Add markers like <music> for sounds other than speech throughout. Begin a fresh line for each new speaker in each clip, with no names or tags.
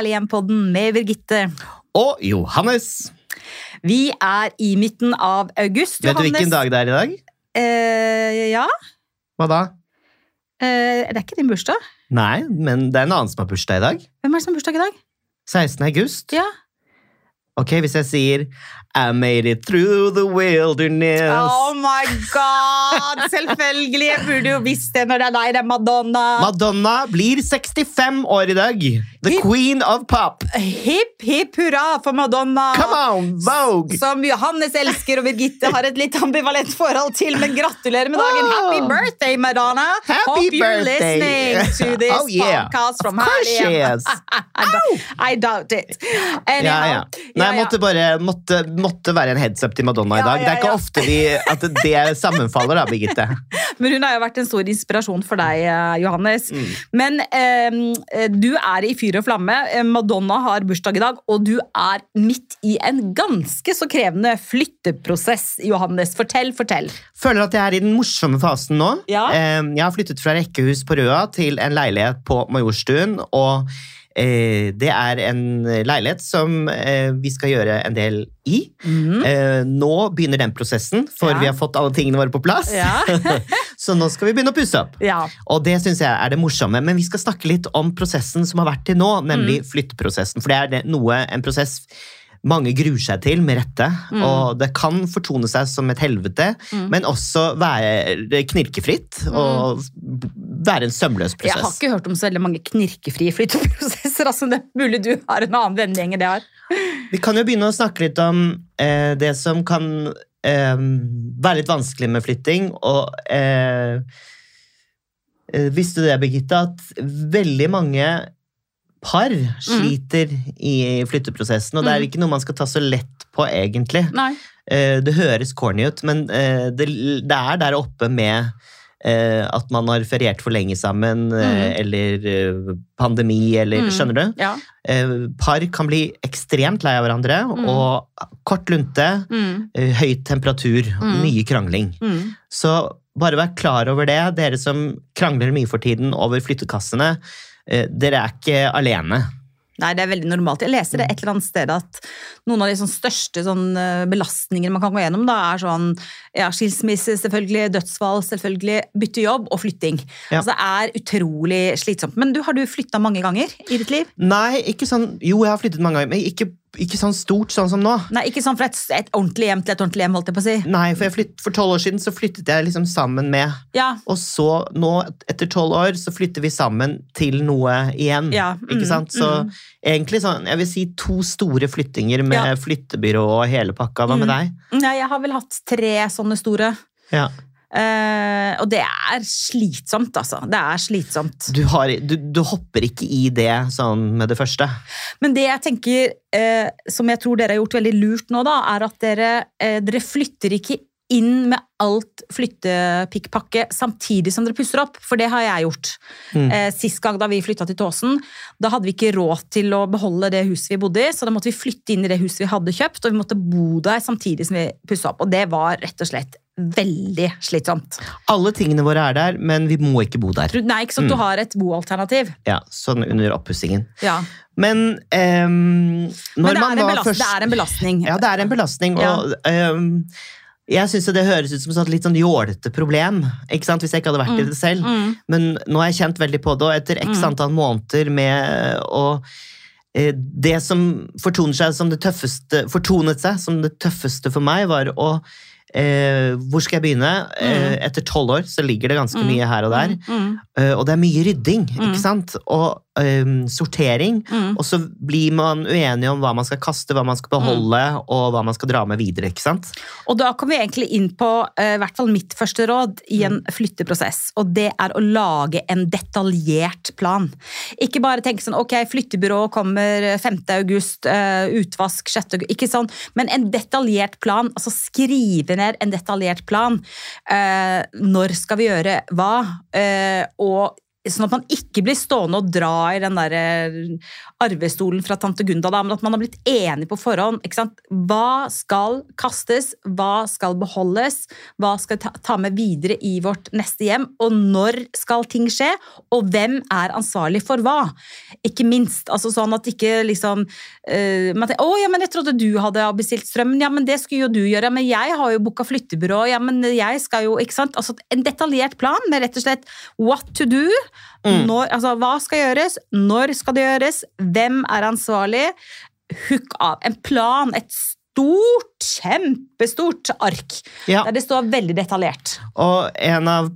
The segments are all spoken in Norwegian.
Velkommen til Herlighjem-podden med Birgitte.
Og Johannes.
Vi er i midten av august.
Vet du hvilken dag det er i dag?
Eh, ja.
Hva da?
Eh, det er ikke din bursdag.
Nei, men det er en annen som har bursdag i dag.
Hvem er det som har bursdag i dag?
16. august.
Ja.
Ok, Hvis jeg sier I made it through the wilderness
Oh my god! Selvfølgelig! Jeg burde jo visst det når det er deg. Det er Madonna.
Madonna blir 65 år i dag. The
Hip-
queen of pop.
Hipp, hipp hurra for Madonna!
Come on, Vogue!
Som Johannes elsker og Birgitte har et litt ambivalent forhold til, men gratulerer med dagen. Happy
Oh.
birthday, Madonna!
Happy
Hope you're
birthday.
listening to <laughs> this
Oh, yeah.
podcast from
she is. <laughs>
I, doubt, it.
Ja,
Anyhow.
ja. Nei,
Ja, ja.
måtte bare måtte, måtte være en heads up til Madonna i
Ja,
dag. Det er ikke ofte vi, at det sammenfaller, da, Birgitte. <laughs>
Men hun har jo vært en stor inspirasjon for deg, eh, Johannes.
Mm.
Men um, du er i fyr og flamme. Eh, Madonna har bursdag i dag, og du er midt i en ganske så krevende flytteprosess, Johannes. Fortell, fortell.
Føler at jeg er i den morsomme fasen nå.
Ja.
Eh, Jeg har flyttet fra rekkehus på Røa til en leilighet på Majorstuen. Og det er en leilighet som eh, vi skal gjøre en del i. Mm. Nå begynner den prosessen, for
Ja.
vi har fått alle tingene våre på plass.
Ja. <laughs>
Så nå skal vi begynne å pusse opp.
Ja.
Og det synes jeg er det morsomme. Men vi skal snakke litt om prosessen som har vært til nå, nemlig flytteprosessen. For det er noe, en prosess mange gruer seg til, med rette. Og det kan fortone seg som et helvete, men også være knirkefritt. Og være en sømløs
Jeg har ikke hørt om så veldig mange knirkefrie flytteprosesser. <laughs> Altså, det er mulig du har en annen vennegjeng enn det jeg har.
Vi kan jo begynne å snakke litt om eh, det som kan eh, være litt vanskelig med flytting. Og eh, eh, visste du det, Birgitte, at veldig mange par sliter i flytteprosessen, og det er ikke noe man skal ta så lett på, egentlig.
Nei.
Eh, det høres corny ut, men eh, det, det er der oppe med eh, at man har feriert for lenge sammen, mm. eller pandemi, eller
Mm.
Skjønner du?
Ja.
Par kan bli ekstremt lei av hverandre, og kort lunte,
Mm.
eh, høy temperatur,
Mm.
mye krangling.
Mm.
Så bare vær klar over det, dere som krangler mye for tiden over flyttekassene. Eh, Dere er ikke alene.
Nei, det er veldig normalt. Jeg leser det et eller annet sted at noen av de sånn største sånn, eh, belastningene man kan gå gjennom, da, er sånn ja, skilsmisse, selvfølgelig, dødsfall, selvfølgelig, bytte jobb og flytting.
Ja.
Altså, det er utrolig slitsomt. Men du, har du flytta mange ganger i ditt liv?
Nei, ikke sånn Jo, jeg har flyttet mange ganger, men ikke, ikke sånn stort sånn som nå.
Nei, ikke sånn fra et, et ordentlig hjem til et ordentlig hjem, holdt jeg på å si.
Nei, for jeg flytt, for tolv år siden så flyttet jeg liksom sammen med
Ja,
Og så nå, etter tolv år, så flytter vi sammen til noe igjen.
Ja,
Ikke
mm,
sant? Så
mm.
egentlig sånn, jeg vil si to store flyttinger med
Ja.
flyttebyrå og hele pakka. Hva med
Mm.
deg?
Nei, jeg har vel hatt tre sånne store.
Ja.
Eh, og det er slitsomt, altså. Det er slitsomt.
Du, har, du, du hopper ikke i det sånn med det første.
Men det jeg tenker, uh, som jeg tror dere har gjort veldig lurt nå, da, er at dere, uh, dere flytter ikke inn med alt flyttepikkpakke samtidig som dere pusser opp, for det har jeg gjort.
Mm.
Sist gang da vi flytta til Tåsen, da hadde vi ikke råd til å beholde det huset vi bodde i, så da måtte vi flytte inn i det huset vi hadde kjøpt, og vi måtte bo der samtidig som vi pussa opp. Og det var rett og slett veldig slitsomt.
Alle tingene våre er der, men vi må ikke bo der.
Nei, ikke sant? Mm. du har et boalternativ.
Ja, Sånn under oppussingen.
Ja.
Men um,
Men det er, belast
først
det er en belastning.
Ja, det er en belastning.
Ja.
Og um, jeg syns det høres ut som et litt sånn jålete problem, ikke sant? hvis jeg ikke hadde vært i det selv.
Mm.
Men nå har jeg kjent veldig på det, og etter x antall måneder med å eh, Det som fortonet seg som det tøffeste, fortonet seg som det tøffeste for meg, var å eh, Hvor skal jeg begynne? Eh, etter tolv år så ligger det ganske mye her og der.
Mm.
Eh, og det er mye rydding, ikke sant? Og eh, sortering.
Mm.
Og så blir man uenig om hva man skal kaste, hva man skal beholde, og hva man skal dra med videre. ikke sant?
Og da kommer vi egentlig inn på eh, i hvert fall mitt første råd i en flytteprosess. Og det er å lage en detaljert plan. Ikke bare tenke sånn ok, flyttebyrå kommer 5. august, eh, utvask 6. august. Ikke sånn, men en detaljert plan. Altså skrive ned en detaljert plan. Eh, når skal vi gjøre hva? Eh, og Sånn at man ikke blir stående og dra i den der eh, arvestolen fra tante Gunda, da, men at man har blitt enig på forhånd. Hva skal kastes, hva skal beholdes, hva skal ta, ta med videre i vårt neste hjem, og når skal ting skje, og hvem er ansvarlig for hva? Ikke minst. altså sånn at ikke liksom uh, man tenker, 'Å ja, men jeg trodde du hadde bestilt strømmen.' Ja, men det skulle jo du gjøre. Men jeg har jo booka flyttebyrå. Ja, men jeg skal jo ikke sant? Altså En detaljert plan med rett og slett what to do.
Mm.
Når, altså, hva skal gjøres? Når skal det gjøres? Hvem er ansvarlig? Hook av. En plan. Et stort, kjempestort ark.
Ja.
Der det står veldig detaljert.
Og en av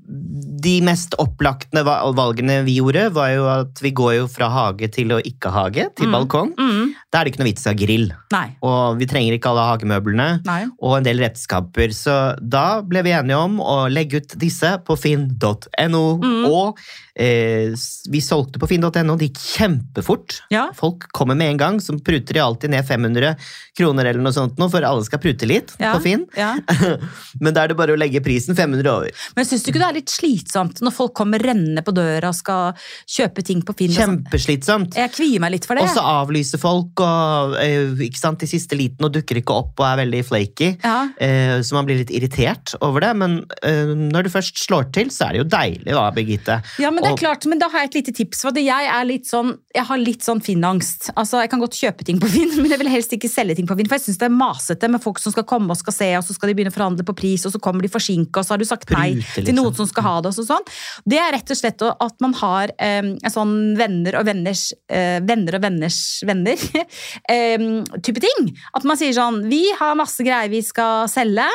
de mest opplagte valgene vi gjorde, var jo at vi går jo fra hage til å ikke hage, til
Mm.
balkong.
Mm.
Da er det ikke noe vits i å ha grill.
Nei.
Og vi trenger ikke alle hagemøblene.
Nei.
og en del redskaper. Så da ble vi enige om å legge ut disse på finn.no.
Mm.
Og eh, vi solgte på finn.no, det gikk kjempefort.
Ja.
Folk kommer med en gang, så pruter de alltid ned 500 kroner eller noe sånt nå, for alle skal prute litt
Ja.
på Finn.
Ja. <laughs>
Men da er det bare å legge prisen 500 over.
Men syns du ikke det er litt slitsomt når folk kommer rennende på døra og skal kjøpe ting på Finn? sånn?
Kjempeslitsomt.
Jeg kvier meg litt for det.
Og så avlyser folk og, eh, ikke sant, i siste liten og dukker ikke opp og er veldig flaky.
ja.
Eh, så man blir litt irritert over det, men eh, når du først slår til, så er det jo deilig, da, Birgitte.
Ja, men det er
Og-
klart, men da har jeg et lite tips. For det. jeg er litt sånn, jeg har litt sånn Finn-angst. Altså, Jeg kan godt kjøpe ting på Finn, <laughs> men jeg vil helst ikke selge ting på Finn. For jeg synes det er masete med folk som skal komme og skal se, og så skal de begynne å forhandle på pris, og så kommer de forsinka, og så har du sagt nei
Prute,
til noen
liksom.
som skal ha det. og så sånn. Det er rett og slett at man har um, en sånn venner og venners uh, venner og venners venner <laughs> um, type ting. At man sier sånn Vi har masse greier vi skal selge.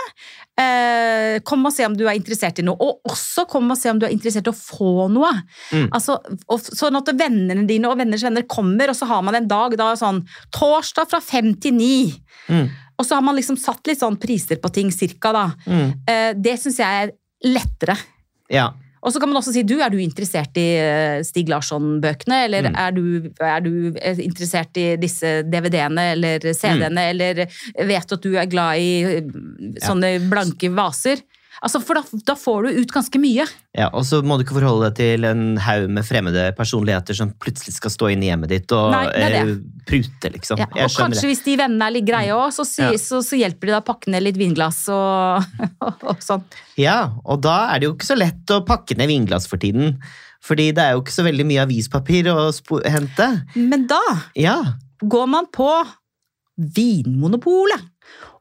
Eh, kom og se om du er interessert i noe. Og også kom og se om du er interessert i å få noe.
Mm.
Altså, og, sånn at vennene dine og venners venner kommer, og så har man en dag da sånn torsdag fra fem til ni.
Mm.
Og så har man liksom satt litt sånn priser på ting, cirka, da.
Mm.
Eh, det syns jeg er lettere.
Ja.
Og så kan man også si du, er du interessert i eh, Stig Larsson-bøkene, eller
Mm.
er, du, er du eh, interessert i disse DVD-ene eller CD-ene,
Mm.
eller vet at du er glad i sånne sånne blanke vaser? Altså, For da, da får du ut ganske mye.
ja. Og så må du ikke forholde deg til en haug med fremmede personligheter som plutselig skal stå inn i hjemmet ditt og
Nei, det det.
eh, prute, liksom.
Ja, og kanskje
det.
hvis de vennene er litt greie òg, så,
Ja.
så, så hjelper de deg å pakke ned litt vinglass <laughs> og, og sånn.
Ja, og da er det jo ikke så lett å pakke ned vinglass for tiden. Fordi det er jo ikke så veldig mye avispapir å hente.
Men da
Ja.
går man på Vinmonopolet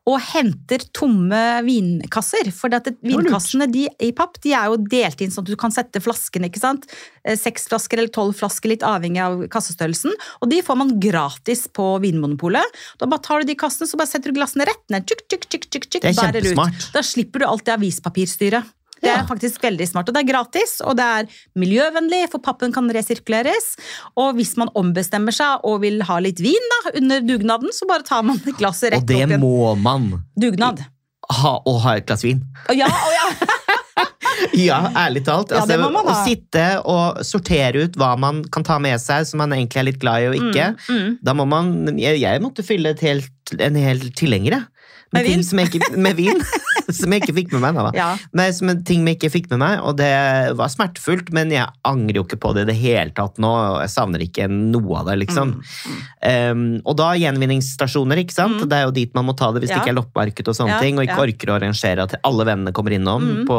og henter tomme vinkasser. For vinkassene de, i papp de er jo delt inn sånn at du kan sette flaskene. ikke sant? Eh, Seks flasker eller tolv flasker, litt avhengig av kassestørrelsen. Og de får man gratis på Vinmonopolet. Da bare tar du de kassene, så bare setter du glassene rett ned. Tjukk, tjukk, tjukk, tjukk, tjukk,
Det er
kjempesmart. ut. Da slipper du alt det avispapirstyret. Det er
Ja.
faktisk veldig smart, og det er gratis, og det er miljøvennlig, for pappen kan resirkuleres. Og hvis man ombestemmer seg og vil ha litt vin da, under dugnaden, så bare tar man glasset rett
Og det må man.
Dugnad.
Ha, og ha et glass vin.
Ja, å ja. <laughs>
Ja, ærlig talt.
Ja,
Altså,
det må man
å sitte og sortere ut hva man kan ta med seg som man egentlig er litt glad i og ikke.
Mm, mm.
Da må man Jeg, jeg måtte fylle helt, en hel tilhenger, jeg.
Med vin?
Som jeg ikke, med vin. <laughs> som jeg ikke fikk med meg. Da.
Ja.
Men som en ting jeg ikke fikk med meg, og det var smertefullt, men jeg angrer jo ikke på det i det hele tatt nå. og Jeg savner ikke noe av det, liksom.
Mm,
Um, og da gjenvinningsstasjoner, ikke sant?
Mm.
Det er jo dit man må ta det hvis
Ja.
det ikke er loppemarked og sånne
Ja,
ting, og ikke orker å arrangere at alle vennene kommer innom
Mm.
på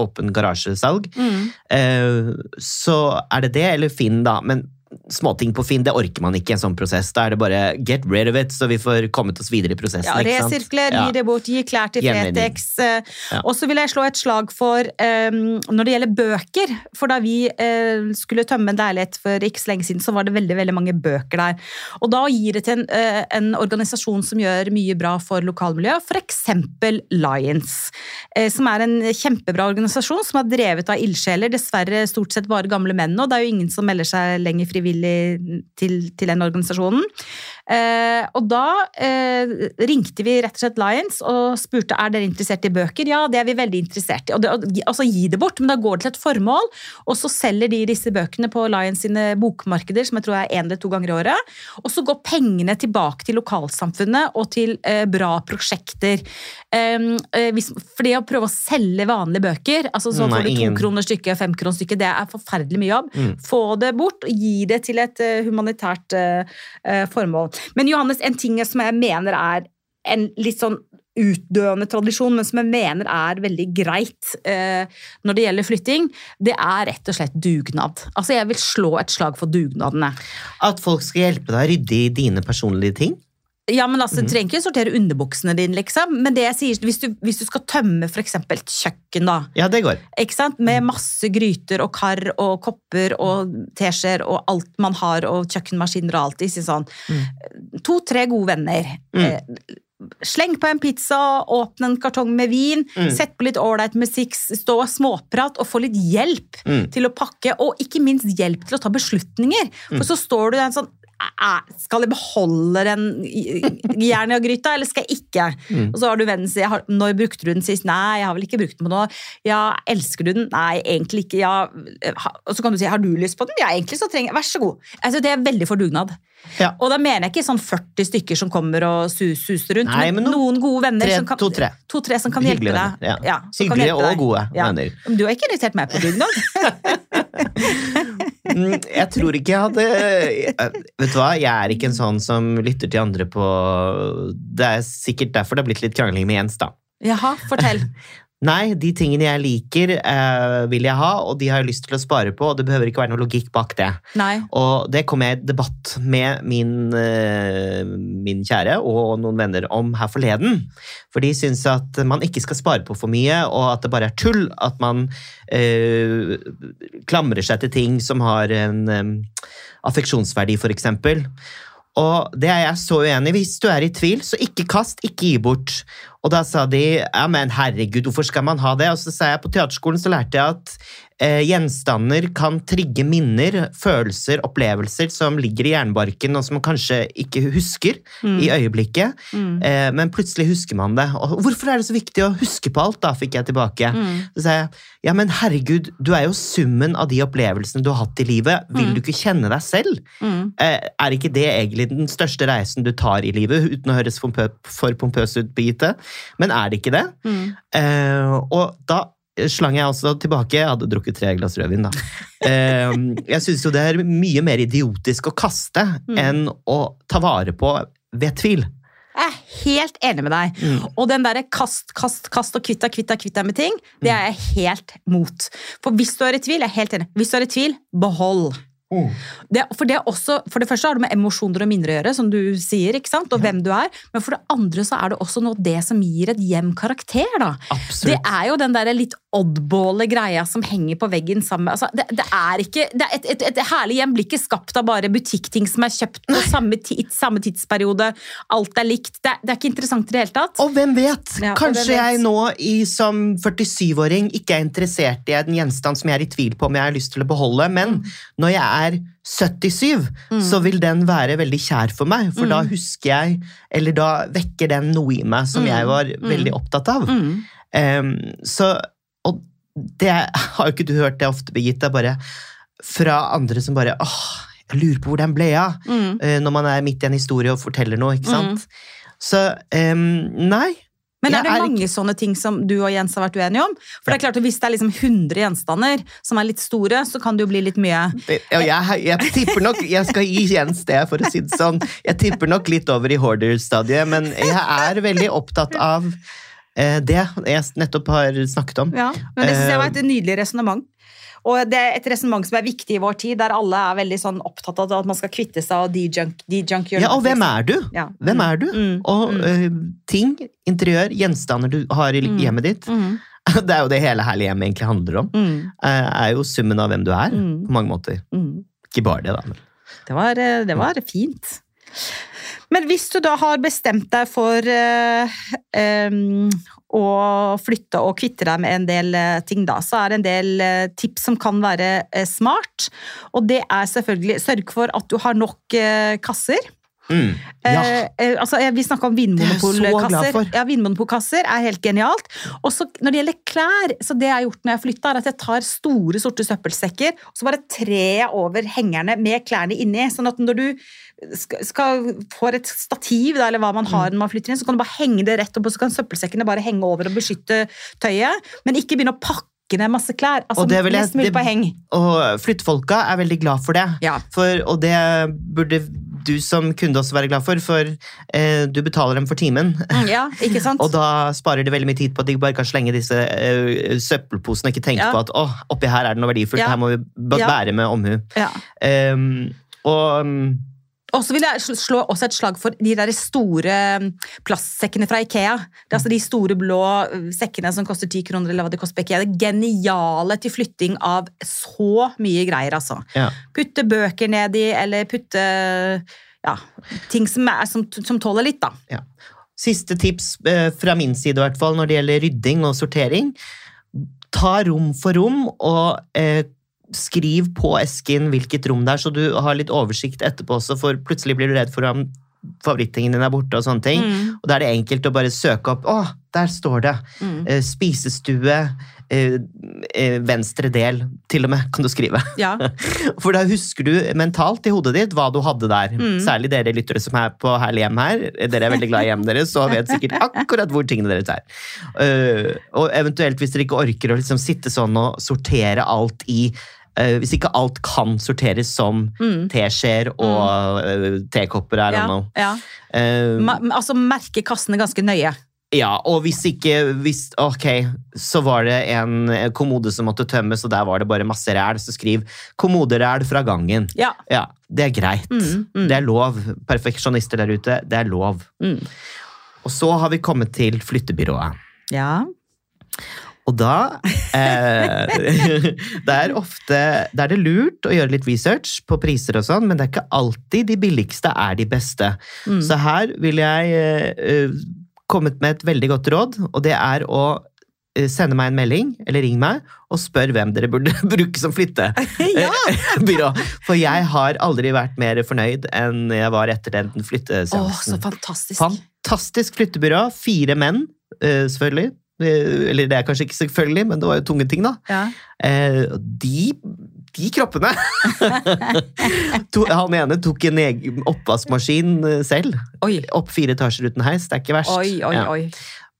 åpen garasjesalg. Eh, så er det det, eller Finn, da. Men småting på Finn, det orker man ikke i en sånn prosess. Da er det bare get rid of it, så vi får kommet oss videre i prosessen.
Ja,
resirkler,
gi det bort, gi klær til. Fretex. eh,
Ja.
Og så vil jeg slå et slag for um, når det gjelder bøker. For da vi uh, skulle tømme en leilighet for ikke så lenge siden, så var det veldig veldig mange bøker der. Og da gir det til en, uh, en organisasjon som gjør mye bra for lokalmiljøet, f.eks. Lions. uh, som er en kjempebra organisasjon som er drevet av ildsjeler. Dessverre stort sett bare gamle menn, og det er jo ingen som melder seg lenger frivillig til, til den organisasjonen. Eh, og da eh, ringte vi rett og slett Lions og spurte er dere interessert i bøker. Ja, det er vi veldig interessert i. Og det, altså Gi det bort, men da går det til et formål. Og så selger de disse bøkene på Lions sine bokmarkeder, som jeg tror er én eller to ganger i året. Og så går pengene tilbake til lokalsamfunnet og til eh, bra prosjekter. Um, hvis, for det å prøve å selge vanlige bøker, altså så får du to kroner stykket, fem kroner stykket, det er forferdelig mye jobb. Mm. Få det bort og gi det til et uh, humanitært uh, formål. Men Johannes, en ting som jeg mener er en litt sånn utdøende tradisjon, men som jeg mener er veldig greit eh, når det gjelder flytting, det er rett og slett dugnad. Altså Jeg vil slå et slag for dugnadene.
At folk skal hjelpe deg å rydde i dine personlige ting?
Ja, men altså, Du mhm. trenger ikke sortere underbuksene dine, liksom. Men det jeg sier, hvis du, hvis du skal tømme f.eks. et kjøkken, da.
Ja, det går.
Ikke sant? Med mhm. masse gryter og kar og kopper og teskjeer og alt man har, og kjøkkenmaskiner og alt. Sånn. Mm. To-tre gode venner. Mm. Sleng på en pizza, åpne en kartong med vin, mm. sett på litt ålreit musikk, stå og småprat og få litt hjelp mm. til å pakke. Og ikke minst hjelp til å ta beslutninger. For mm. så står du der sånn skal jeg beholde den Jernia-gryta, eller skal jeg ikke? Mm. Og så har du vennen sin Når brukte du den sist? Nei, jeg har vel ikke brukt den på noe. Ja, elsker du den? Nei, egentlig ikke. Ja. Og så kan du si har du lyst på den? Ja, egentlig så trenger jeg Vær så god. Altså, det er veldig for dugnad. Ja. Og da mener jeg ikke sånn 40 stykker som kommer og sus, suser rundt, Nei, men, noen gode venner
tre,
som kan,
to-tre
to, tre som kan hjelpe deg.
Ja. Ja, Hyggelige og gode venner.
Du har ikke invitert meg på dugnad? <laughs>
Mm, jeg tror ikke jeg hadde Vet du hva, jeg er ikke en sånn som lytter til andre på Det er sikkert derfor det har blitt litt krangling med Jens, da.
Jaha, fortell.
Nei, de tingene jeg liker, eh, vil jeg ha, og de har jeg lyst til å spare på. Og det behøver ikke være noe logikk bak det.
Nei.
Og det kom jeg i debatt med min, eh, min, kjære og noen venner om her forleden. For de syns at man ikke skal spare på for mye, og at det bare er tull at man eh, klamrer seg til ting som har en um, affeksjonsverdi, f.eks. Og det er jeg så uenig i. Hvis du er i tvil, så ikke kast, ikke gi bort. Og da sa de ja, men herregud, hvorfor skal man ha det? Og så sa jeg på teaterskolen så lærte jeg at eh, gjenstander kan trigge minner, følelser, opplevelser som ligger i jernbarken, og som man kanskje ikke husker mm. i øyeblikket. Mm. Eh, men plutselig husker man det. Og hvorfor er det så viktig å huske på alt, da, fikk jeg tilbake. Mm. Så sa jeg ja, men herregud, du er jo summen av de opplevelsene du har hatt i livet. Vil mm. du ikke kjenne deg selv? Mm. Eh, er ikke det egentlig den største reisen du tar i livet, uten å høres for pompøs ut, Birgitte? Men er det ikke det? Eh, og da slang jeg også tilbake. Jeg hadde drukket tre glass rødvin, da. Ehm, jeg syns jo det er mye mer idiotisk å kaste mm. enn å ta vare på ved tvil.
Jeg er helt enig med deg. Mm. Og den derre kast, kast, kast og kvitt deg, kvitt deg, kvitt deg med ting, det er jeg helt mot. For hvis du er i tvil, jeg er helt enig. Hvis du er i tvil, behold. Mm. Det, for, det også, for, det første har det med emosjoner og minner å gjøre, som du sier, ikke sant? og ja. hvem du er. Men for det andre så er det også noe det som gir et hjem karakter. da.
Absolutt.
Det er jo den der litt oddballe greia som henger på veggen sammen altså, det, det, er ikke, det er et, et, et, herlig hjem blir ikke skapt av bare butikkting som er kjøpt på samme, tid, samme, tidsperiode. Alt er likt. Det, det, er ikke interessant i det hele tatt.
Og hvem vet? Ja, Kanskje hvem vet? jeg nå i, som 47-åring ikke er interessert i en gjenstand som jeg er i tvil på om jeg har lyst til å beholde, men mm. når jeg er 77, mm. så vil den være veldig kjær for meg. For mm. da husker jeg, eller da vekker den noe i meg som mm. jeg var mm. veldig opptatt av. Um, så, det har jo ikke du hørt det ofte, Birgitta, bare fra andre som bare åh, jeg lurer på hvor den ble av. mm. når man er midt i en historie og forteller noe, ikke sant. Så um, nei,
men er det mange ikke... sånne ting som du og Jens har vært uenige om? For det er klart at Hvis det er liksom 100 gjenstander som er litt store, så kan det jo bli litt mye
ja, jeg, jeg, tipper nok, jeg skal gi Jens det, for å si det sånn. Jeg tipper nok litt over i hoarder-stadiet, men jeg er veldig opptatt av eh, det jeg nettopp har snakket om.
Ja, men Det synes jeg var et nydelig resonnement. Og det er et resonnement som er viktig i vår tid, der alle er veldig sånn opptatt av at man skal kvitte seg og de-junk. De
ja, og hvem er du? Ja. Hvem er du? Mm. Og. Uh, ting, interiør, gjenstander du har i mm. hjemmet ditt. Mm. <laughs> Det er jo det hele herlige hjemmet egentlig handler om. Mm. er jo summen av hvem du er, mm. på mange måter. Ikke bare det, da.
Det var, eh, det var fint. Men hvis du da har bestemt deg for uh, um, å flytte og kvitte deg med en del uh, ting, da, så er det en del uh, tips som kan være smart. Og det er selvfølgelig sørg for at du har nok kasser.
Mm. Ja.
Eh, eh, altså, eh, vi snakka om
er
vinmonopolkasser. Ja, vinmonopolkasser er helt genialt. Og så når det gjelder klær, så det jeg har gjort når jeg flytta, er at jeg tar store, sorte søppelsekker, og så bare trer jeg over hengerne med klærne inni. Sånn at når du skal, skal får et stativ, da, eller hva man
Mm.
har når man flytter inn, så kan du bare henge det rett opp, og så kan søppelsekkene bare henge over og beskytte tøyet. Men ikke begynne å pakke ned masse klær. Altså
Og det vil jeg-
mest mulig
det-
på heng.
Og flyttfolka er veldig glad for det.
Ja.
For, og det burde du som kunde også være glad for, for eh, du betaler dem for timen.
Mm, ja, <laughs> ikke sant?
Og da sparer de veldig mye tid på at de bare kan slenge disse eh, søppelposene og ikke tenke
Ja.
på at å, oppi her er det noe verdifullt,
Ja.
her må vi bære med omhu.
ja.
Um, og um,
Og så vil jeg slå også et slag for de der store mm, plastsekkene fra Ikea. Det er altså De store blå mm, sekkene som koster 10 kroner, eller hva det koster på Ikea. Det geniale til flytting av så mye greier, altså.
ja.
Putte bøker nedi, eller putte ja, ting som, er, som, som tåler litt, da.
Siste tips eh, fra min side i hvert fall når det gjelder rydding og sortering. Ta rom for rom og eh, skriv på esken hvilket rom det er, så du har litt oversikt etterpå også, for plutselig blir du redd for om favorittingen din er borte og sånne ting.
Mm.
Og da er det enkelt å bare søke opp. Å, der står det!
Mm.
Eh, spisestue, venstre del, til og med, kan du skrive.
Ja. <laughs>
For da husker du mentalt i hodet ditt hva du hadde der.
Mm.
Særlig dere lyttere som er på Herlig hjem her. Dere er veldig glad i hjemmet deres, så vet sikkert akkurat hvor tingene deres er. Uh, og eventuelt hvis dere ikke orker å liksom sitte sånn og sortere alt i uh, Hvis ikke alt kan sorteres som
Mm.
teskjeer og uh, tekopper, eller
Ja,
noe.
ja.
Eh,
altså merke kassene ganske nøye.
Ja, og hvis ikke hvis, Ok, så var det en kommode som måtte tømmes, og der var det bare masse ræl, så skriv 'kommoderæl fra gangen'.
Ja.
Ja, det er greit.
Mm, mm.
Det er lov. Perfeksjonister der ute, det er lov.
Mm.
Og så har vi kommet til flyttebyrået.
ja.
Og da eh, <laughs> Det er ofte det er det lurt å gjøre litt research på priser og sånn, men det er ikke alltid de billigste er de beste.
Mm.
Så her vil jeg eh, kommet med et veldig godt råd, og det er å eh, sende meg en melding, eller ring meg, og spør hvem dere burde <laughs> bruke som flyttebyrå. <laughs> <laughs> For jeg har aldri vært mer fornøyd enn jeg var etter den flytteseansen.
fantastisk.
Fantastisk flyttebyrå. Fire menn, eh, selvfølgelig. Eh, Eller det er kanskje ikke selvfølgelig, men det var jo tunge ting, da.
Ja.
De, de kroppene <laughs> Han ene tok en egen oppvaskmaskin eh, selv.
Oi,
Opp fire etasjer uten heis. Det er ikke verst.
oi, oi.
Ja.
oi.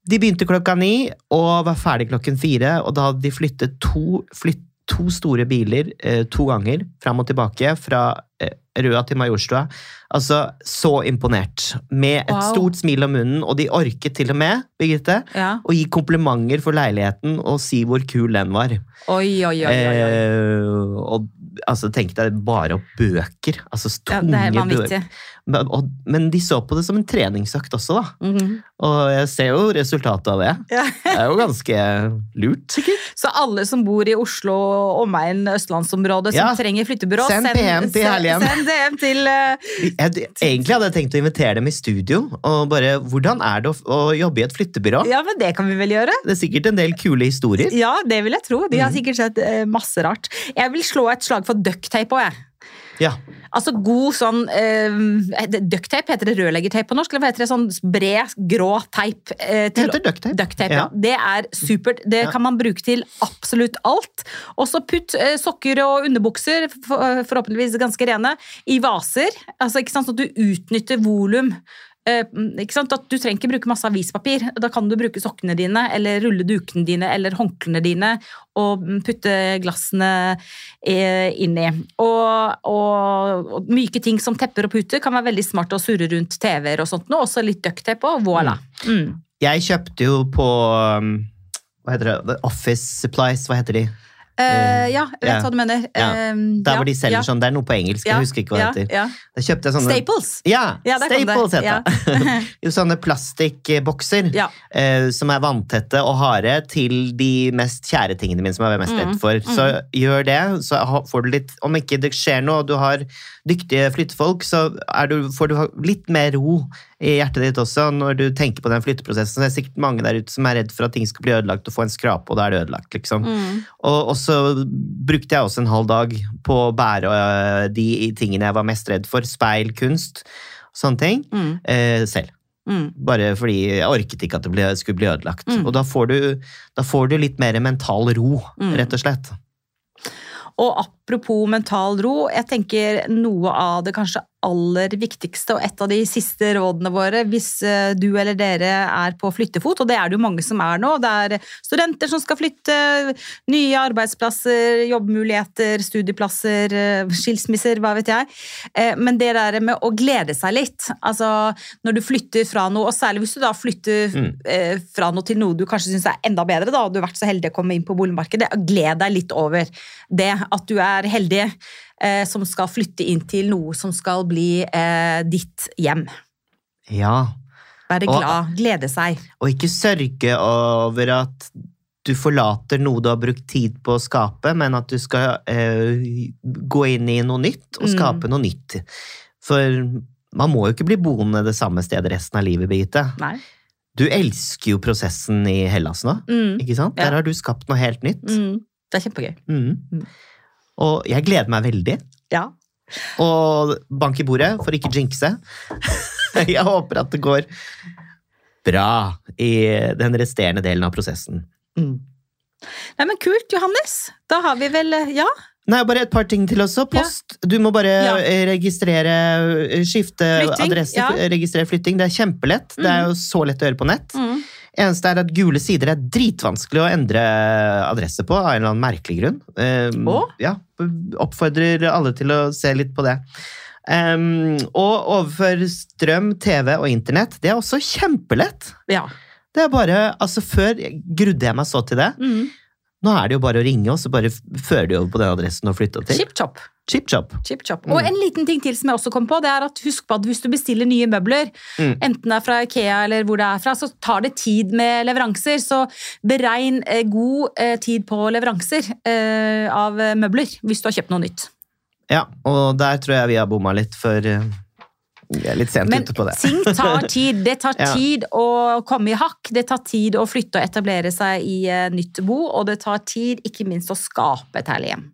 De begynte klokka ni og var ferdig klokken fire. Og da hadde de flyttet to, flytt, to store biler eh, to ganger fram og tilbake fra eh, Røa til Majorstua. Altså, så imponert. Med et
Wow.
stort smil om munnen, og de orket til og med, Birgitte,
Ja.
å gi komplimenter for leiligheten og si hvor kul den var.
Oi, oi, oi.
Eh, og altså, tenk deg bare opp bøker. Altså
Ja,
tunge
det er
bøker. Men, de så på det som en treningsøkt også, da.
Mhm.
Og jeg ser jo resultatet av det.
Ja.
Det er jo ganske lurt, sikkert.
Så alle som bor i Oslo og omegn østlandsområdet som
Ja.
trenger flyttebyrå,
Send PM til Herlighjem.
Send DM til uh,
Jeg, egentlig hadde jeg tenkt å invitere dem i studio. og bare, Hvordan er det å, å jobbe i et flyttebyrå?
Ja, men det kan vi vel gjøre?
Det er sikkert en del kule historier.
Ja, det vil jeg tro. De har
Mhm.
sikkert sett uh, masse rart. Jeg vil slå et slag for ducktape òg, jeg.
Ja.
Altså god sånn eh, Ducktape, heter det rørleggertape på norsk? Eller hva heter det? Sånn bred, grå teip? eh,
Det heter ducktape.
Ducktape, ja.
Ja.
Det er supert. Det
Ja.
kan man bruke til absolutt alt. Og så putt eh, sokker og underbukser, for, forhåpentligvis ganske rene, i vaser. Altså, ikke sant, Sånn at du utnytter volum. Eh, sant? At du trenger ikke bruke masse avispapir. Da kan du bruke sokkene dine, eller rulle dukene dine, eller håndklærne dine, og mm, putte glassene inni. inn i. Og, og, og myke ting som tepper og puter kan være veldig smart å surre rundt TV-er og sånt. nå, Også litt ducktape, og voilà. Mm.
Jeg kjøpte jo på Hva heter det? Office Supplies, hva heter de?
Eh, ja, jeg vet
Ja.
hva du mener.
Ja.
Eh,
Der hvor de selger
ja,
sånn, Det er noe på engelsk, jeg husker ikke hva det heter. Da kjøpte jeg sånne
Staples!
Ja. Staples heter det. <laughs> jo, sånne plastikkbokser eh, som er vanntette og harde til de mest kjære tingene mine som jeg er mest redd for. Så gjør det, så får du litt Om ikke det skjer noe, og du har dyktige flyttefolk, så du, får du litt mer ro i hjertet ditt også når du tenker på den flytteprosessen. Så det er sikkert mange der ute som er redd for at ting skal bli ødelagt og få en skrape, og da er det ødelagt, liksom.
Mm.
Og, og så brukte jeg også en halv dag på å bære øh, de tingene jeg var mest redd for. Speil, kunst. sånne ting,
Mm.
eh, selv.
Mm.
Bare fordi jeg orket ikke at det ble, skulle bli ødelagt.
Mm.
Og da får, du, da får du litt mer mental ro,
Mm.
rett og slett.
Og apropos mental ro, jeg tenker noe av det kanskje aller viktigste og et av de siste rådene våre hvis eh, du eller dere er på flyttefot, og det er det jo mange som er nå. Det er studenter som skal flytte, nye arbeidsplasser, jobbmuligheter, studieplasser, eh, skilsmisser, hva vet jeg. Eh, Men det der med å glede seg litt, altså når du flytter fra noe, og særlig hvis du da flytter
Mm.
fra noe til noe du kanskje syns er enda bedre, da, og du har vært så heldig å komme inn på boligmarkedet, gled deg litt over det at du er heldig eh, som skal flytte inn til noe som skal bli eh, ditt hjem.
Ja.
Være
Og-
glad, glede seg.
Og ikke sørge over at du forlater noe du har brukt tid på å skape, men at du skal eh, gå inn i noe nytt og
Mm.
skape noe nytt. For man må jo ikke bli boende det samme stedet resten av livet, Birgitte.
Nei.
Du elsker jo prosessen i Hellas nå,
Mm.
ikke sant?
Ja.
Der har du skapt noe helt nytt.
Mm. Det er kjempegøy.
Mm.
Mm.
Og jeg gleder meg veldig.
Ja.
Og bank i bordet for ikke jinxe. <laughs> Jeg håper at det går bra i den resterende delen av prosessen.
Mm. Nei, men Kult, Johannes. Da har vi vel eh, Ja?
Nei, bare et par ting til også. Post. Du må bare
Ja.
eh, registrere, eh, skifte
Flytting,
adresse,
ja.
registrere flytting. Det er kjempelett. Det er jo så lett å gjøre på nett.
Mm.
Eneste er at gule sider er dritvanskelig å endre adresse på, av en eller annen merkelig grunn. Um,
og?
Ja, oppfordrer alle til å se litt på det. Um, og overføre strøm, TV og internett, det er også kjempelett.
Ja.
Det er bare, altså Før grudde jeg meg så til det.
Mm.
Nå er det jo bare å ringe, og så bare f- fører de over på den adressen og flytter til.
Chip chop.
Chip chop.
Chip chop.
Mm.
Og en liten ting til som jeg også kom på, det er at husk på at hvis du bestiller nye møbler,
Mm.
enten det er fra Ikea eller hvor det er fra, så tar det tid med leveranser. Så beregn eh, god eh, tid på leveranser eh, av møbler hvis du har kjøpt noe nytt.
Ja, og der tror jeg vi har bomma litt, for vi er litt sent
Men
ute på det.
ting tar tid. Det tar <laughs>
Ja.
tid å komme i hakk. Det tar tid å flytte og etablere seg i eh, nytt bo, og det tar tid ikke minst å skape et herlig hjem.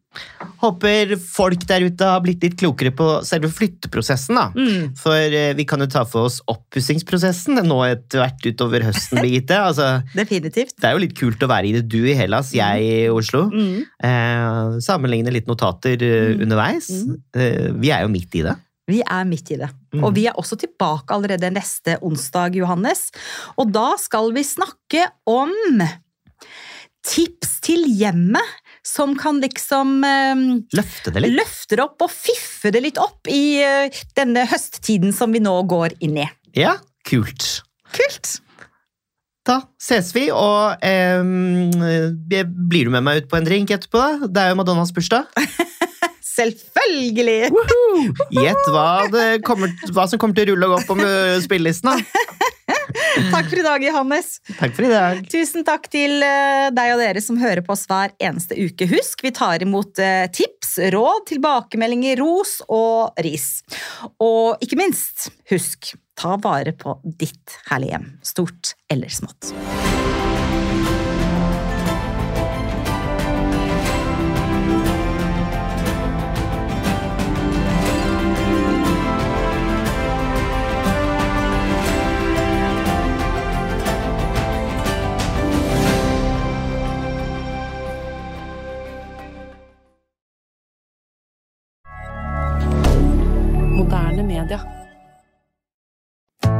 Håper folk der ute har blitt litt klokere på selve flytteprosessen. da.
Mm.
For eh, vi kan jo ta for oss oppussingsprosessen nå etter hvert utover høsten, Birgitte. <laughs> Altså,
Definitivt.
det er jo litt kult å være i det, du i Hellas, jeg i Oslo.
Mm.
Eh, sammenligne litt notater eh,
Mm.
underveis.
Mm.
Eh, vi er jo midt i det.
Vi er midt i det.
Mm.
Og vi er også tilbake allerede neste onsdag, Johannes. Og da skal vi snakke om tips til hjemmet som kan liksom eh,
Løfte det litt.
løfte det opp og fiffe det litt opp i eh, denne høsttiden som vi nå går inn i.
Ja, kult.
Kult!
Da ses vi, og eh, blir du med meg ut på en drink etterpå? Det er jo Madonnas bursdag. <laughs>
Selvfølgelig!
Gjett hva, hva som kommer til å rulle og gå på spillelisten. da. <laughs>
Takk for i dag, Johannes.
Takk for i dag.
Tusen takk til eh, deg og dere som hører på oss hver eneste uke. Husk, vi tar imot eh, tips, råd, tilbakemeldinger, ros og ris. Og ikke minst, husk, ta vare på ditt herlige hjem. Stort eller smått.